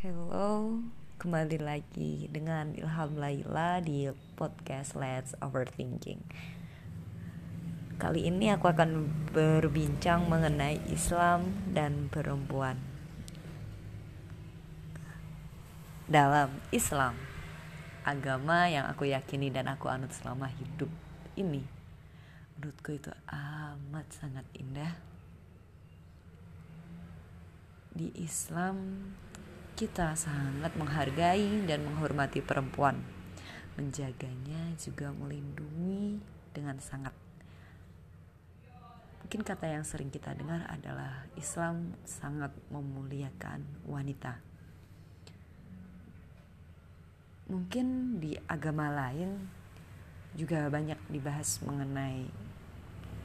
Hello, kembali lagi dengan Ilham Laila di podcast Let's Overthinking. Kali ini aku akan berbincang mengenai Islam dan perempuan. Dalam Islam, agama yang aku yakini dan aku anut selama hidup ini, menurutku itu amat sangat indah. Di Islam kita sangat menghargai dan menghormati perempuan, menjaganya juga melindungi dengan sangat. Mungkin kata yang sering kita dengar adalah Islam sangat memuliakan wanita. Mungkin di agama lain juga banyak dibahas mengenai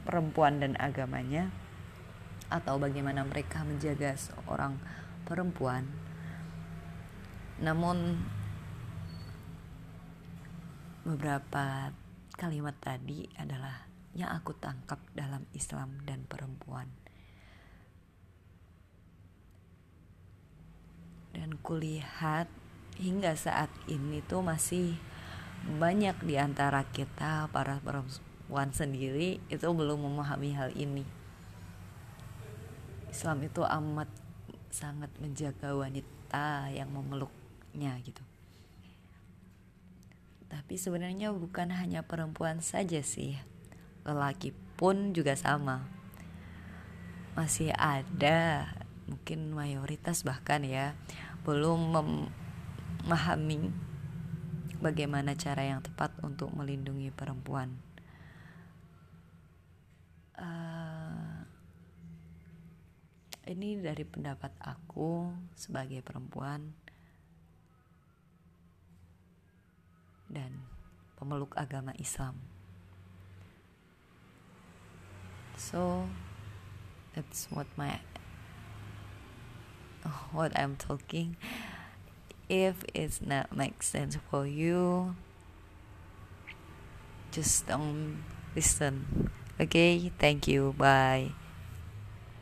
perempuan dan agamanya atau bagaimana mereka menjaga seorang perempuan namun beberapa kalimat tadi adalah yang aku tangkap dalam Islam dan perempuan. Dan kulihat hingga saat ini tuh masih banyak di antara kita para perempuan sendiri itu belum memahami hal ini. Islam itu amat sangat menjaga wanita yang memeluk anaknya gitu. Tapi sebenarnya bukan hanya perempuan saja sih. Lelaki pun juga sama. Masih ada mungkin mayoritas bahkan ya belum memahami bagaimana cara yang tepat untuk melindungi perempuan. Uh, ini dari pendapat aku sebagai perempuan dan pemeluk agama Islam. So that's what my what I'm talking. If it's not make sense for you, just don't listen. Okay, thank you. Bye.